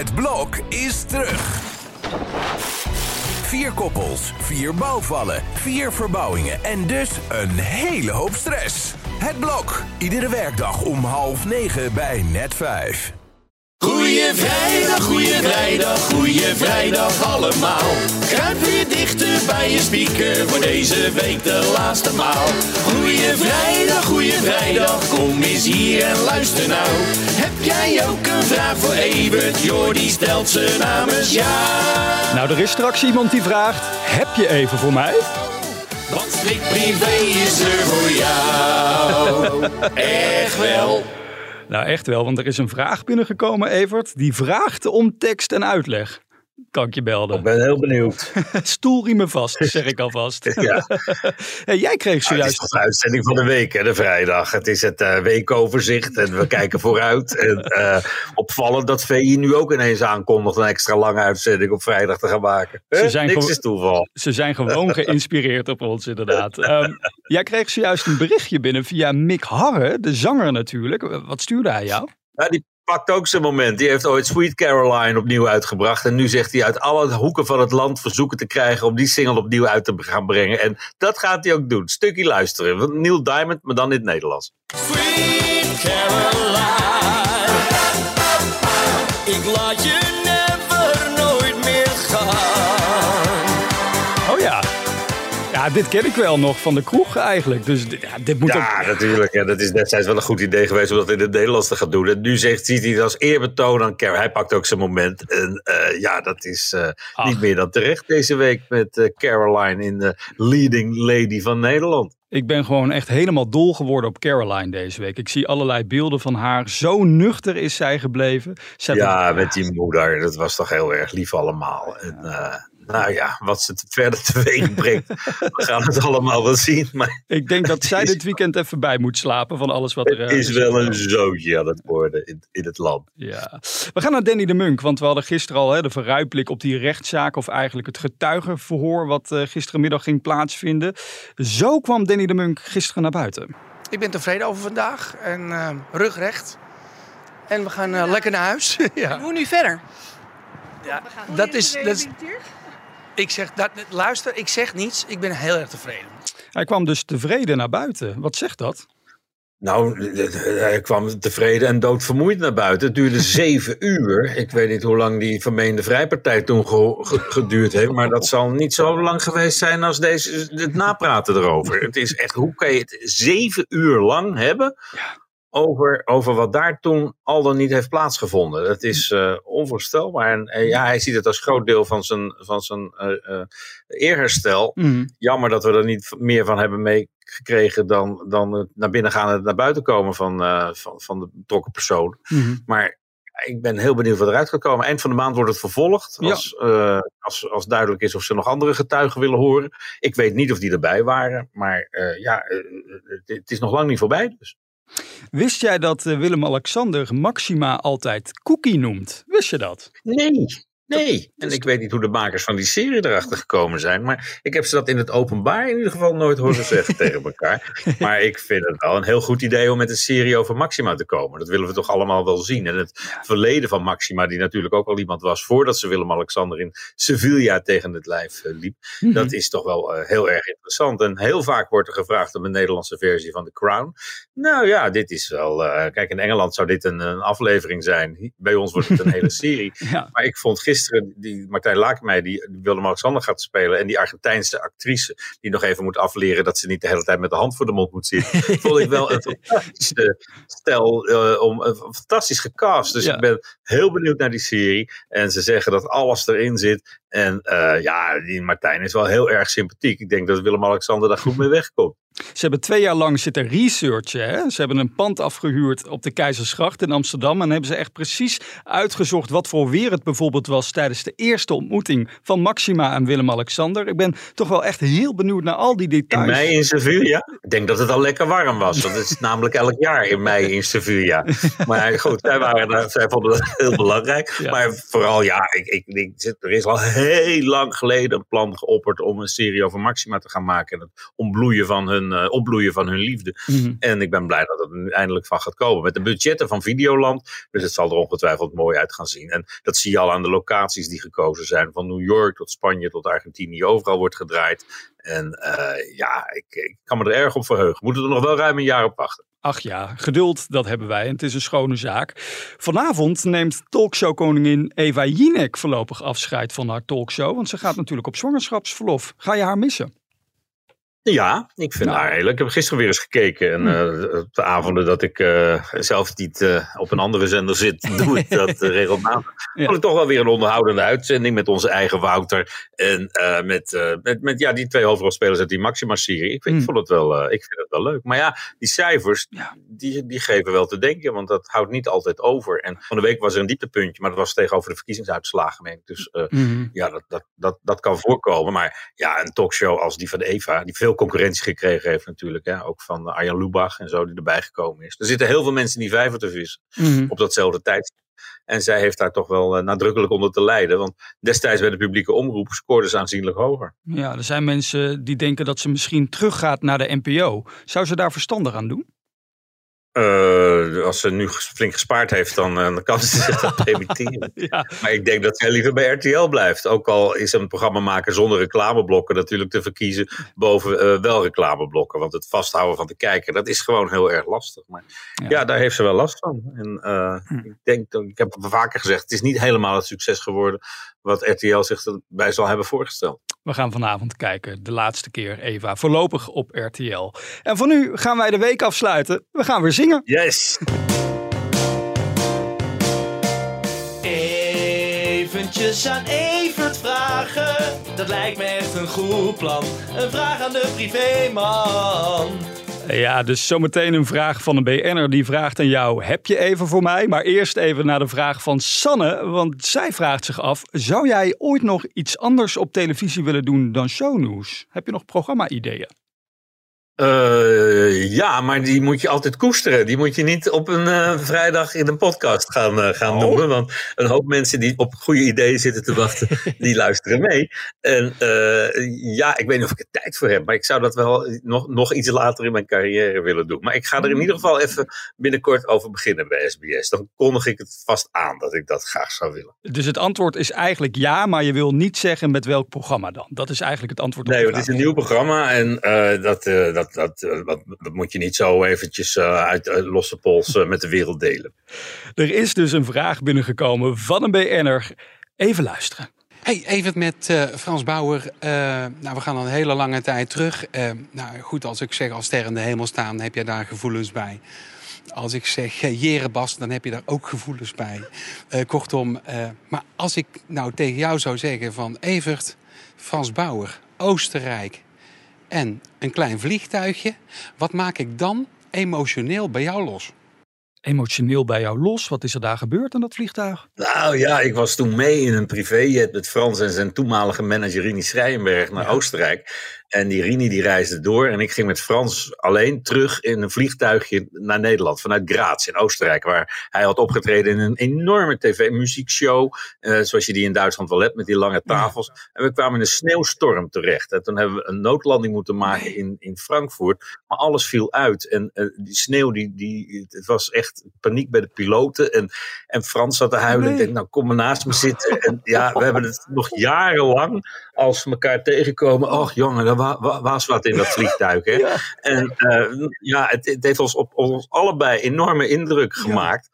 Het blok is terug. Vier koppels, vier bouwvallen, vier verbouwingen en dus een hele hoop stress. Het blok, iedere werkdag om half negen bij net vijf. Goeie vrijdag, goeie vrijdag, goeie vrijdag allemaal. Kruip weer dichter je speaker voor deze week de laatste maal. Goeie vrijdag, goeie vrijdag, kom eens hier en luister nou. Heb jij ook een vraag voor Evert? Jordi stelt ze namens jou. Nou, er is straks iemand die vraagt: heb je even voor mij? Want Slik Privé is er voor jou. Echt wel. Nou, echt wel, want er is een vraag binnengekomen, Evert. Die vraagt om tekst en uitleg. Kan ik je belden? Ik ben heel benieuwd. Stoelriemen vast, zeg ik alvast. Ja. Hey, jij kreeg Nou, het is zojuist... de uitzending van de week, hè, de vrijdag. Het is het eh, weekoverzicht en we kijken vooruit. En eh, opvallend dat VI nu ook ineens aankondigt een extra lange uitzending op vrijdag te gaan maken. Ze zijn Niks is toeval. Ze zijn gewoon geïnspireerd op ons, inderdaad. Ehm, jij kreeg zojuist een berichtje binnen via Mick Harre, de zanger natuurlijk. Wat stuurde hij jou? Ja, die pakt ook zijn moment. Die heeft ooit Sweet Caroline opnieuw uitgebracht. En nu zegt hij uit alle hoeken van het land verzoeken te krijgen om die single opnieuw uit te gaan brengen. En dat gaat hij ook doen. Stukje luisteren. Neil Diamond, maar dan in het Nederlands. Sweet Caroline. Ja, dit ken ik wel nog van de kroeg eigenlijk. Dus dit- ja, dit moet Ja, ook... natuurlijk. Ja, dat is destijds wel een goed idee geweest om dat in het Nederlands te gaan doen. En nu zegt, ziet hij het als eerbetoon aan. Hij pakt ook zijn moment. En eh, ja, dat is eh, niet meer dan terecht deze week met eh, Caroline in de leading lady van Nederland. Ik ben gewoon echt helemaal dol geworden op Caroline deze week. Ik zie allerlei beelden van haar. Zo nuchter is zij gebleven. Ja, met die moeder. Dat was toch heel erg lief allemaal. En nou ja, wat ze verder teweeg brengt, we gaan het allemaal wel zien. Maar Ik denk dat zij dit weekend even bij moet slapen van alles wat er het eh, is wel een zootje aan het worden in, in het land. Ja. We gaan naar Danny de Munk, want we hadden gisteren al hè, de vooruitblik op die rechtszaak, of eigenlijk het getuigenverhoor wat eh, gisterenmiddag ging plaatsvinden. Zo kwam Danny de Munk gisteren naar buiten. Ik ben tevreden over vandaag en eh, rugrecht. En we gaan lekker naar huis. ja. Hoe nu verder? Ja, dat is, dat is, ik zeg, dat, luister, ik zeg niets. Ik ben heel erg tevreden. Hij kwam dus tevreden naar buiten. Wat zegt dat? Nou, hij kwam tevreden en doodvermoeid naar buiten. Het duurde zeven uur. Ik weet niet hoe lang die vermeende vrijpartij toen ge- ge- geduurd heeft. Maar dat zal niet zo lang geweest zijn als deze, het napraten erover. Het is echt, hoe kan je het zeven uur lang hebben over, over wat daar toen al dan niet heeft plaatsgevonden? Het is eh, onvoorstelbaar. En eh, ja, hij ziet het als groot deel van zijn, van zijn eh, eerherstel jammer dat we er niet meer van hebben meegekregen dan, dan het naar binnen gaan en het naar buiten komen van, van, van de betrokken persoon. Maar ik ben heel benieuwd wat eruit gaat komen. Eind van de maand wordt het vervolgd. Ja. Als, als, als duidelijk is of ze nog andere getuigen willen horen. Ik weet niet of die erbij waren. Maar ja, het, het is nog lang niet voorbij. Dus. Wist jij dat eh, Willem-Alexander Maxima altijd Cookie noemt? Wist je dat? Nee. Nee, en ik weet niet hoe de makers van die serie erachter gekomen zijn. Maar ik heb ze dat in het openbaar in ieder geval nooit horen zeggen tegen elkaar. Maar ik vind het wel een heel goed idee om met een serie over Maxima te komen. Dat willen we toch allemaal wel zien. En het verleden van Maxima, die natuurlijk ook al iemand was voordat ze Willem-Alexander in Sevilla tegen het lijf eh, liep. Dat is toch wel eh, heel erg interessant. En heel vaak wordt er gevraagd om een Nederlandse versie van The Crown. Nou ja, dit is wel. eh, kijk, in Engeland zou dit een, een aflevering zijn. Bij ons wordt het een hele serie. Ja. Maar ik vond gisteren die Martijn Lakenmij, die, Willem-Alexander gaat spelen. En die Argentijnse actrice, die nog even moet afleren dat ze niet de hele tijd met de hand voor de mond moet zitten. vond ik wel een fantastische stel, eh, om, een fantastisch gecast. Dus Ja. ik ben heel benieuwd naar die serie. En ze zeggen dat alles erin zit. En eh, ja, die Martijn is wel heel erg sympathiek. Ik denk dat Willem-Alexander daar goed mee wegkomt. Ze hebben twee jaar lang zitten researchen. Hè? Ze hebben een pand afgehuurd op de Keizersgracht in Amsterdam. En hebben ze echt precies uitgezocht wat voor weer het bijvoorbeeld was tijdens de eerste ontmoeting van Maxima en Willem-Alexander. Ik ben toch wel echt heel benieuwd naar al die In details. mei in Sevilla? Ik denk dat het al lekker warm was. Want het is namelijk elk jaar in mei in Sevilla. Maar goed, zij, waren daar, zij vonden dat heel belangrijk. Ja. Maar vooral, ja, ik, ik, ik, er is al heel lang geleden een plan geopperd om een serie over Maxima te gaan maken. En het ontbloeien van hun een opbloeien van hun liefde. Mhm. En ik ben blij dat het er nu eindelijk van gaat komen. Met de budgetten van Videoland. Dus het zal er ongetwijfeld mooi uit gaan zien. En dat zie je al aan de locaties die gekozen zijn. Van New York tot Spanje tot Argentinië. Overal wordt gedraaid. En eh, ja, ik, ik kan me er erg op verheugen. We moeten er nog wel ruim een jaar op wachten. Ach ja, geduld, dat hebben wij en het is een schone zaak. Vanavond neemt talkshowkoningin Eva Jinek voorlopig afscheid van haar talkshow, want ze gaat natuurlijk op zwangerschapsverlof. Ga je haar missen? Ja, ik vind Nou. leuk. Ik heb gisteren weer eens gekeken. En eh, op de avonden dat ik eh, zelf niet eh, op een andere zender zit, doe ik dat regelmatig. Ja. Vond ik toch wel weer een onderhoudende uitzending met onze eigen Wouter. En met, met, met ja, die twee hoofdrolspelers uit die Maxima-serie. Ik, vind- ik, Hmm. vond het wel, ik vind het wel leuk. Maar ja, die cijfers, Ja. die, die geven wel te denken. Want dat houdt niet altijd over. En van de week was er een dieptepuntje. Maar dat was tegenover de verkiezingsuitslagen. meen ik. Dus Mhm. ja, dat, dat, dat, dat kan voorkomen. Maar ja, een talkshow als die van Eva, die veel concurrentie gekregen heeft natuurlijk. Hè? Ook van eh, Arjan Lubach en zo, die erbij gekomen is. Er zitten heel veel mensen in die vijver te vissen Mhm. op datzelfde tijd. En zij heeft daar toch wel eh, nadrukkelijk onder te lijden. Want destijds bij de publieke omroep scoorde ze aanzienlijk hoger. Ja, er zijn mensen die denken dat ze misschien teruggaat naar de NPO. Zou ze daar verstandig aan doen? Eh, als ze nu flink gespaard heeft, dan, eh, dan kan ze zich dat permitteren. Ja, Maar ik denk dat zij liever bij RTL blijft. Ook al is een programma maken zonder reclameblokken natuurlijk te verkiezen boven eh, wel reclameblokken. Want het vasthouden van de kijker, dat is gewoon heel erg lastig. Maar Ja. ja, daar heeft ze wel last van. En Hm. ik denk, ik heb het vaker gezegd, het is niet helemaal het succes geworden wat RTL zich erbij zal hebben voorgesteld. We gaan vanavond kijken. De laatste keer, Eva. Voorlopig op RTL. En voor nu gaan wij de week afsluiten. We gaan weer zingen. Yes! Eventjes aan Evert vragen, dat lijkt me echt een goed plan. Een vraag aan de privéman. Ja, dus zometeen een vraag van een BN'er die vraagt aan jou: heb je even voor mij? Maar eerst even naar de vraag van Sanne, want zij vraagt zich af: zou jij ooit nog iets anders op televisie willen doen dan shownews? Heb je nog programma-ideeën? Eh, ja, maar die moet je altijd koesteren. Die moet je niet op een eh, vrijdag in een podcast gaan, eh, gaan Oh. noemen. Want een hoop mensen die op goede ideeën zitten te wachten, die luisteren mee. En ja, ik weet niet of ik er tijd voor heb. Maar ik zou dat wel nog, nog iets later in mijn carrière willen doen. Maar ik ga er in ieder geval even binnenkort over beginnen bij SBS. Dan kondig ik het vast aan dat ik dat graag zou willen. Dus het antwoord is eigenlijk ja, maar je wil niet zeggen met welk programma dan. Dat is eigenlijk het antwoord op Nee, het is een nieuw programma en dat, eh, dat, dat, eh, dat, dat moet je niet zo eventjes eh, uit eh, losse pols eh, met de wereld delen. Er is dus een vraag binnengekomen van een BN'er. Even luisteren. Hey, even met eh, Frans Bauer. Eh, nou, we gaan al een hele lange tijd terug. Nou, goed, als ik zeg als ster in de hemel staan, heb je daar gevoelens bij. Als ik zeg Jerebas, dan heb je daar ook gevoelens bij. Eh, kortom, eh, maar als ik nou tegen jou zou zeggen van Evert, Frans Bauer, Oostenrijk en een klein vliegtuigje, wat maak ik dan emotioneel bij jou los? Emotioneel bij jou los. Wat is er daar gebeurd aan dat vliegtuig? Nou ja, ik was toen mee in een privéjet met Frans en zijn toenmalige manager Rini Schrijenberg naar Oostenrijk. En die Rini die reisde door en ik ging met Frans alleen terug in een vliegtuigje naar Nederland. Vanuit Graz in Oostenrijk, waar hij had opgetreden in een enorme tv-muziekshow. eh, zoals je die in Duitsland wel hebt, met die lange tafels. En we kwamen in een sneeuwstorm terecht. En toen hebben we een noodlanding moeten maken in, in Frankfurt. Maar alles viel uit. En eh, die sneeuw, die, die, het was echt paniek bij de piloten. En, en Frans zat te huilen. Nee. Ik denk, nou kom maar naast me zitten. En ja, we hebben het nog jarenlang, als we elkaar tegenkomen. Och jongen, er wa- wa- was wat in dat vliegtuig. Hè? En eh, ja, het, het heeft ons op ons allebei enorme indruk gemaakt.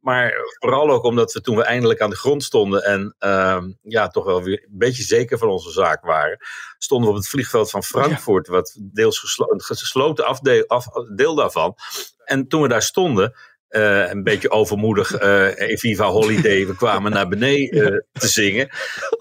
Maar vooral ook omdat we toen we eindelijk aan de grond stonden en ehm, ja, toch wel weer een beetje zeker van onze zaak waren, stonden we op het vliegveld van Frankfurt, wat deels geslo gesloten afdeel, af, deel daarvan. En toen we daar stonden, eh, een beetje overmoedig, eh Viva Holiday, we kwamen naar beneden eh, te zingen.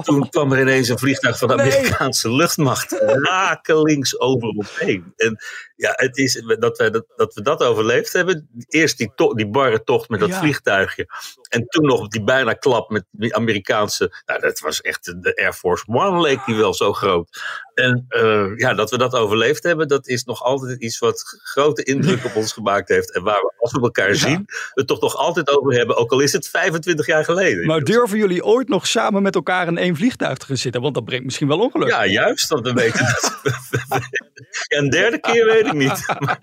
Toen kwam er ineens een vliegtuig van de Nee. Amerikaanse luchtmacht rakelings over ons heen. En ja, het is dat we dat, dat, we dat overleefd hebben. Eerst die, to- die barre tocht met dat Ja. vliegtuigje. En toen nog die bijna klap met die Amerikaanse. Nou, dat was echt de Air Force One, leek die wel zo groot. En eh, ja, dat we dat overleefd hebben, dat is nog altijd iets wat grote indruk op ons gemaakt heeft. En waar we, als we elkaar zien, het toch nog altijd over hebben. Ook al is het 25 jaar geleden. Maar durven jullie ooit nog samen met elkaar in één vliegtuig te gaan zitten? Want dat brengt misschien wel ongeluk. Ja, juist. Want we weten dat we, een derde keer weet ik niet. Maar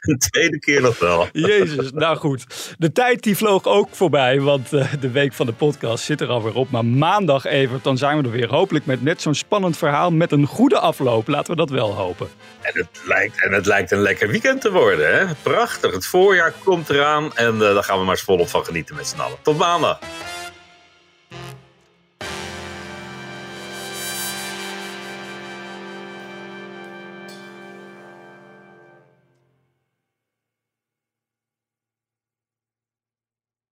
een tweede keer nog wel. Jezus, nou goed. De tijd die vloog ook voorbij, want uh, de week van de podcast zit er alweer op. Maar maandag, even, dan zijn we er weer. Hopelijk met net zo'n spannend verhaal met een goede afloop. Laten we dat wel hopen. En het lijkt, en het lijkt een lekker weekend te worden. Hè? Prachtig. Het voorjaar komt eraan. En uh, daar gaan we maar eens volop van genieten met z'n allen. Tot maandag.